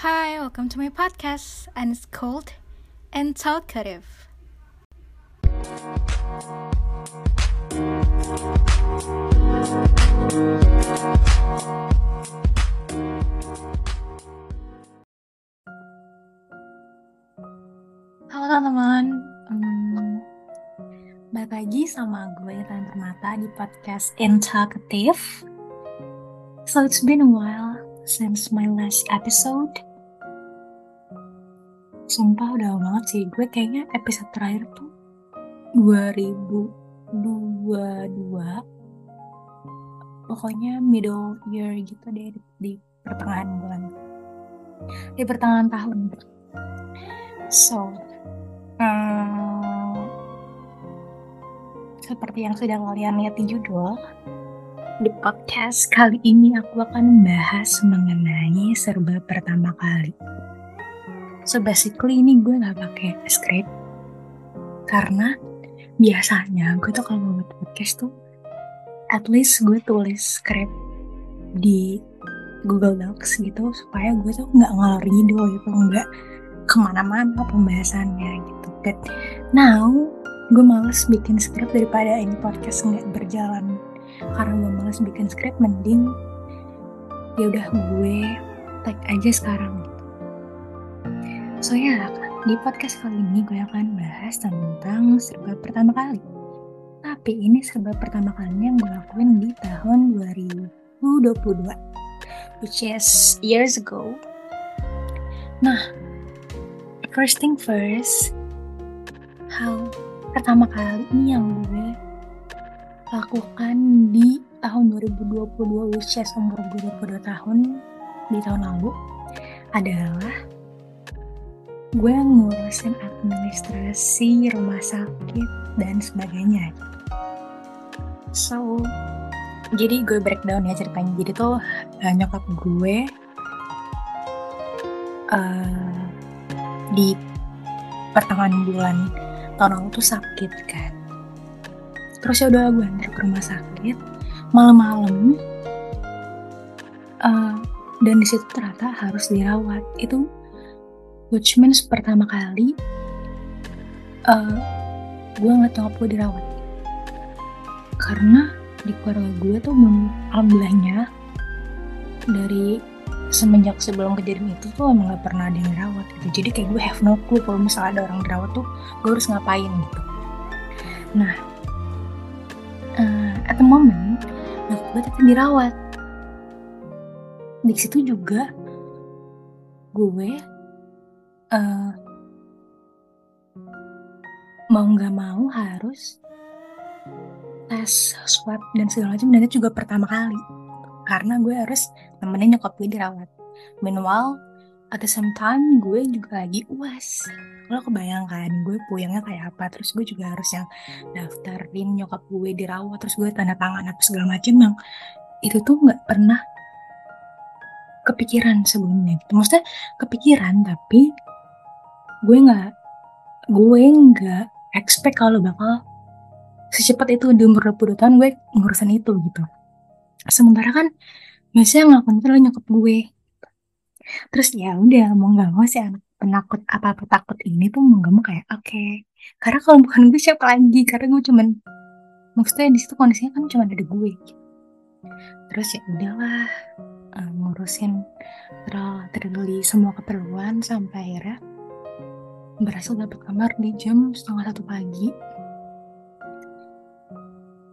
Hi, welcome to my podcast, and it's called and Talkative. Halo teman-teman, hmm, balik lagi sama gue Intan Permata di podcast Talkative. So it's been a while since my last episode. Sumpah udah lama banget sih, gue kayaknya episode terakhir tuh 2022 Pokoknya middle year gitu deh di, di pertengahan bulan. Di pertengahan tahun. So um, Seperti yang sudah kalian lihat di judul Di podcast kali ini aku akan bahas mengenai serba pertama kali So basically ini gue gak pakai script karena biasanya gue tuh kalau buat podcast tuh at least gue tulis script di Google Docs gitu supaya gue tuh nggak ngalor ngidul gitu nggak ke mana-mana pembahasannya gitu. But now gue males bikin script daripada ini podcast nggak berjalan. Karena gue males bikin script mending ya udah gue tag aja sekarang So ya, di podcast kali ini gue akan bahas tentang serba pertama kali. Tapi ini serba pertama kalinya yang gue lakuin di tahun 2022, which is years ago. Nah, first thing first, hal pertama kali ini yang gue lakukan di tahun 2022, which is umur gue 22 tahun di tahun lalu, adalah gue ngurusin administrasi rumah sakit dan sebagainya. So jadi gue breakdown ya ceritanya. Jadi tuh uh, nyokap gue uh, di pertengahan bulan tahun lalu tuh sakit kan. Terus ya udah gue antar ke rumah sakit. Malam-malam uh, dan di situ ternyata harus dirawat. Itu which means pertama kali uh, gue nggak tahu apa dirawat. Karena di keluarga gue tuh belum alhamdulillahnya dari semenjak sebelum kejadian itu tuh emang gak pernah ada yang dirawat gitu. Jadi kayak gue have no clue kalau misalnya ada orang dirawat tuh gue harus ngapain gitu. Nah uh, at the moment nah gue tetap dirawat. Di situ juga gue uh, mau nggak mau harus tes swab dan segala macam. Dan itu juga pertama kali. Karena gue harus nemenin nyokap gue dirawat. Meanwhile at the same time gue juga lagi uas lo kebayangkan gue puyengnya kayak apa? Terus gue juga harus yang daftarin nyokap gue dirawat. Terus gue tanda tangan apa segala macam yang itu tuh nggak pernah kepikiran sebelumnya gitu. Maksudnya kepikiran tapi gue nggak gue nggak expect kalau bakal secepat itu di umur 20 tahun gue ngurusin itu gitu sementara kan biasanya ngelakuin itu nyokap gue terus ya udah mau nggak mau sih anak penakut apa apa takut ini tuh mau nggak mau kayak oke okay. karena kalau bukan gue siapa lagi karena gue cuman maksudnya di situ kondisinya kan cuma ada gue terus ya udahlah uh, ngurusin terlalu semua keperluan sampai akhirnya berhasil dapat kamar di jam setengah satu pagi.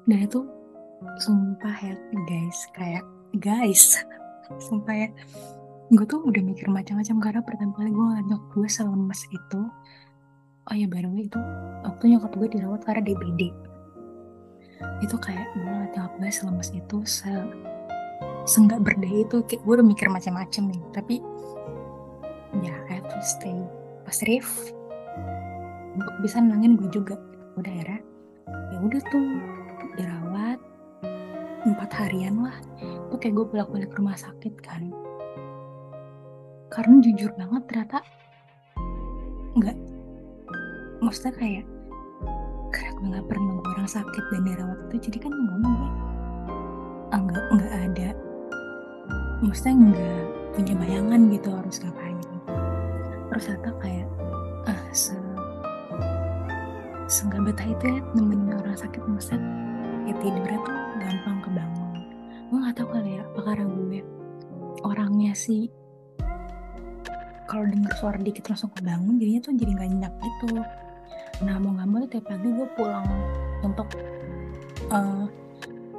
Dan itu sumpah ya guys kayak guys sumpah ya. Gue tuh udah mikir macam-macam karena pertama kali gue ngajak gue selemes itu oh ya baru itu waktu nyokap gue dirawat karena DBD itu kayak gue ngeliat nyokap gue selemes itu se senggak berdaya itu kayak gue udah mikir macam-macam nih. Tapi ya I have to stay positive untuk bisa nenangin gue juga. Udah ya ya udah tuh dirawat empat harian lah. Tuh kayak gue pulang balik ke rumah sakit kan. Karena jujur banget ternyata nggak maksudnya kayak karena gue nggak pernah gue orang sakit dan dirawat itu jadi kan mau gue nggak nggak ada. Maksudnya nggak punya bayangan gitu harus ngapain. Ternyata kayak ah se seenggak betah itu ya nemenin orang sakit maksudnya. Ya tidurnya tuh gampang kebangun. Gue gak tau kali ya apa karena gue orangnya sih kalau denger suara dikit langsung kebangun jadinya tuh jadi gak nyenyak gitu. Nah mau gak mau tiap pagi gue pulang untuk uh,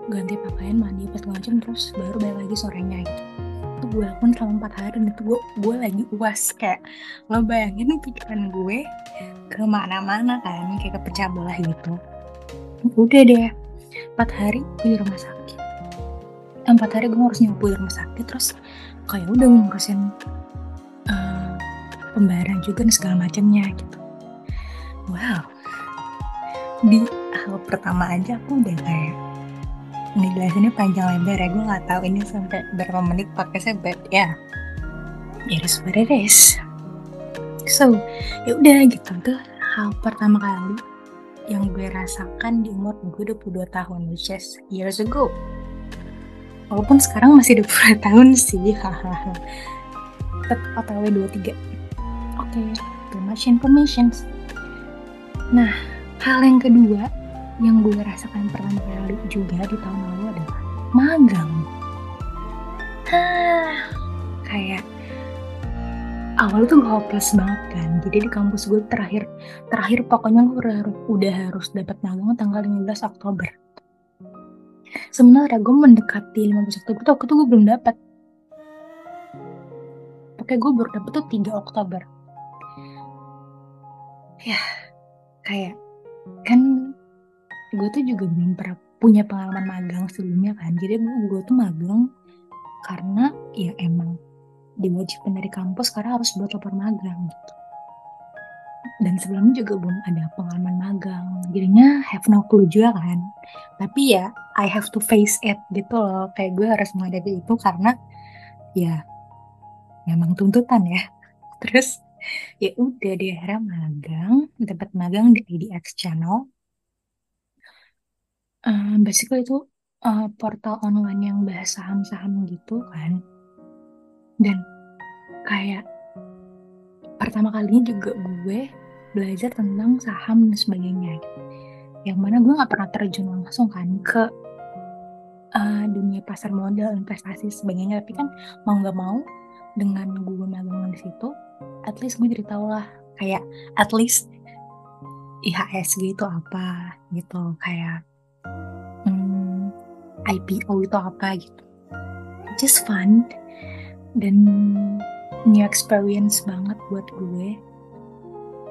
ganti pakaian mandi pas macam terus baru balik lagi sorenya gitu itu gue lakukan selama 4 hari dan itu gue gue lagi uas kayak lo bayangin pikiran gue ke mana-mana kan kayak kepecah belah gitu. Udah deh 4 hari gue di rumah sakit. 4 hari gue harus nyoba di rumah sakit terus kayak udah ngurusin uh, pembayaran juga dan segala macamnya gitu. Wow. Di hal pertama aja aku udah kayak ini jelasinnya panjang lebar ya gue nggak tahu ini sampai berapa menit pakai saya but ya. What it is. So ya udah gitu tuh hal pertama kali yang gue rasakan di umur gue 22 tahun which is years ago. Walaupun sekarang masih 20 tahun sih hahaha. Tetap OTW 23 oke okay, too much information. Nah hal yang kedua yang gue rasakan pertama kali juga di tahun lalu adalah magang. Hah, kayak awal tuh hopeless banget kan. Jadi di kampus gue terakhir terakhir pokoknya gue udah, udah harus dapat magang tanggal 15 Oktober. Sebenarnya gue mendekati 15 Oktober tuh aku tuh gue belum dapat. Oke gue baru dapet tuh 3 Oktober. Ya, kayak kan gue tuh juga belum pernah punya pengalaman magang sebelumnya kan. Jadi gue tuh magang karena ya emang diwajibkan dari kampus karena harus buat lapor magang gitu. Dan sebelumnya juga belum ada pengalaman magang. Jadinya have no clue juga kan. Tapi ya I have to face it gitu loh. Kayak gue harus menghadapi itu karena ya memang tuntutan ya. Terus ya udah di akhirnya magang dapat magang di IDX channel basically itu uh, portal online yang bahas saham-saham gitu kan. Dan kayak pertama kalinya juga gue belajar tentang saham dan sebagainya. Gitu. Yang mana gue gak pernah terjun langsung kan ke uh, dunia pasar modal, investasi sebagainya. Tapi kan mau gak mau dengan gue magang di situ, at least gue jadi tau lah kayak at least IHSG itu apa gitu kayak IPO itu apa gitu. Just fun. Dan new experience banget buat gue.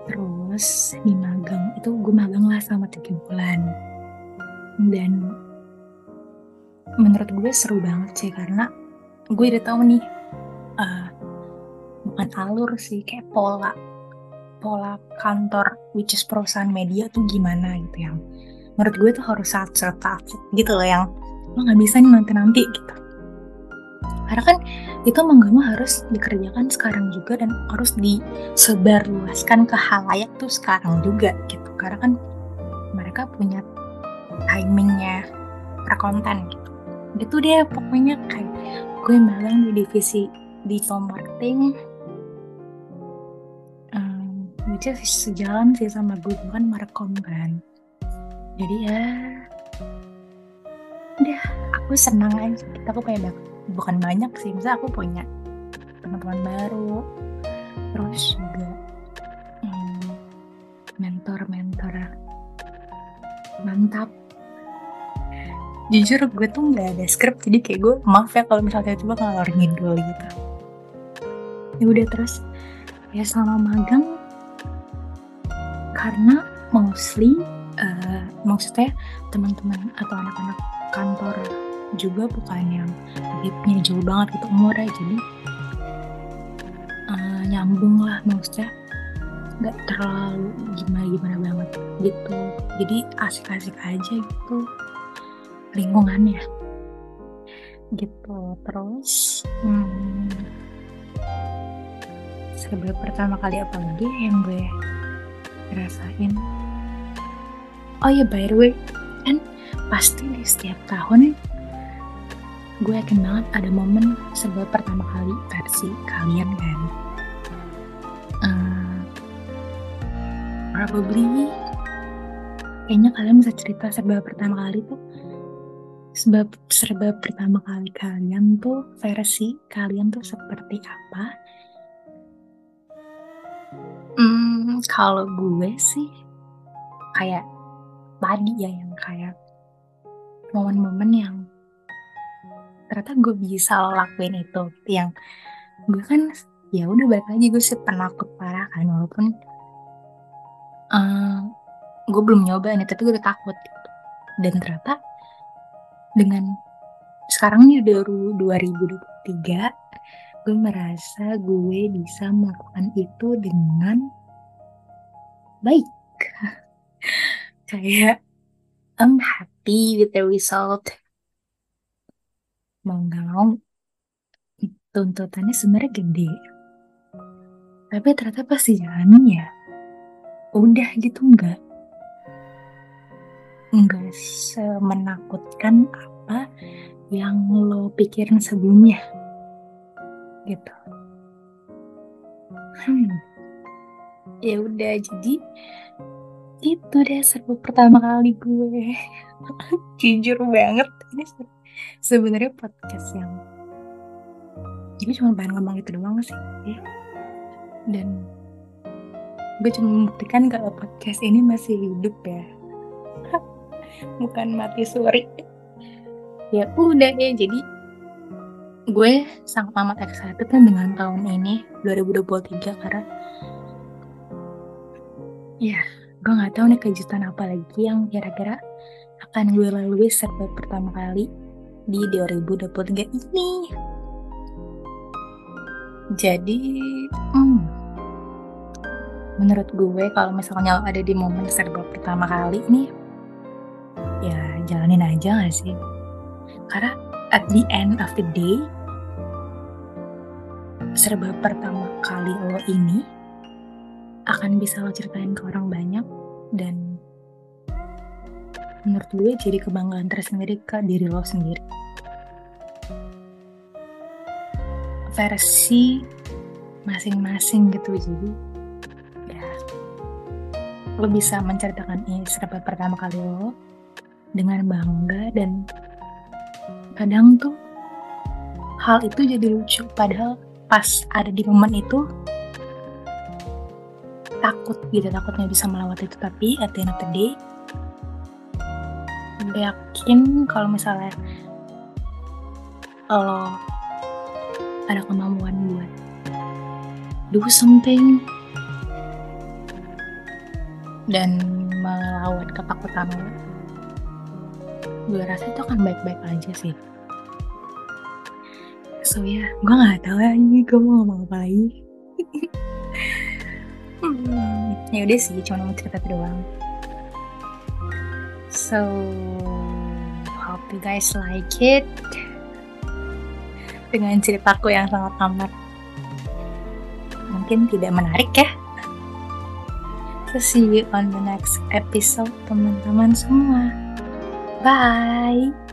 Terus di magang itu gue magang lah selama tiga bulan. Dan menurut gue seru banget sih karena gue udah tahu nih uh, bukan alur sih kayak pola pola kantor which is perusahaan media tuh gimana gitu yang menurut gue tuh harus saat saat gitu loh yang lo nggak bisa nih nanti-nanti gitu. Karena kan itu mau gak mau harus dikerjakan sekarang juga dan harus disebarluaskan ke halayak tuh sekarang juga gitu. Karena kan mereka punya timingnya per konten gitu. Gitu deh pokoknya kayak gue malang di divisi digital marketing um, which is sejalan sih sama gue kan merekom kan. Jadi ya udah aku senang aja. Kita aku kayak bukan banyak sih misalnya aku punya teman-teman baru terus juga hmm, mentor-mentor mantap. Jujur gue tuh nggak ada skrip jadi kayak gue maaf ya kalau misalnya coba ngalor ngidul gitu. Ya udah terus ya selama magang karena mostly uh, maksudnya teman-teman atau anak-anak kantor juga bukan yang hidupnya jauh banget gitu umurnya jadi uh, nyambung lah maksudnya nggak terlalu gimana gimana banget gitu. Jadi asik-asik aja gitu lingkungannya gitu. Terus hmm, pertama kali apa lagi yang gue rasain? Oh ya by the way kan pasti di setiap tahun gue yakin banget ada momen sebuah pertama kali versi kalian kan? Uh, probably kayaknya kalian bisa cerita serba pertama kali tuh sebab serba pertama kali kalian tuh versi kalian tuh seperti apa? Hmm kalau gue sih kayak tadi ya yang kayak momen-momen yang ternyata gue bisa lakuin itu yang gue kan ya udah balik lagi gue sih penakut parah kan walaupun uh, gue belum nyoba nih tapi gue udah takut gitu. dan ternyata dengan sekarang nih udah 2023 gue merasa gue bisa melakukan itu dengan baik kayak I'm happy with the result. Mau nggak mau tuntutannya sebenarnya gede. Tapi ternyata pasti jalannya udah gitu enggak enggak semenakutkan apa yang lo pikirin sebelumnya. Gitu. Hmm. Ya udah jadi itu deh seru pertama kali gue. Jujur banget ini sebenarnya podcast yang gue cuma pengen ngomong itu doang sih. Dan gue cuma membuktikan kalau podcast ini masih hidup ya. Bukan mati suri ya udah ya jadi gue sangat amat excited kan dengan tahun ini 2023 karena ya gue nggak tahu nih kejutan apa lagi yang kira-kira akan gue lalui serba pertama kali di 2023 ini. Jadi hmm, menurut gue kalau misalnya ada di momen serba pertama kali nih ya jalanin aja gak sih? Karena at the end of the day serba pertama kali lo ini akan bisa lo ceritain ke orang banyak dan menurut gue jadi kebanggaan tersendiri ke diri lo sendiri. Versi masing-masing gitu jadi lo bisa menceritakan ini serba pertama kali lo dengan bangga dan kadang tuh hal itu jadi lucu. Padahal pas ada di momen itu takut gitu takutnya bisa melewati itu. Tapi at the end of the day gue yakin kalau misalnya lo ada kemampuan buat do something dan melawan ketakutan lo gue rasa itu akan baik-baik aja sih. So ya yeah, gue nggak tahu lagi gue mau ngomong apa lagi ya udah sih cuma mau cerita doang so hope you guys like it dengan ceritaku yang sangat amat mungkin tidak menarik ya So see you on the next episode teman-teman semua. Bye.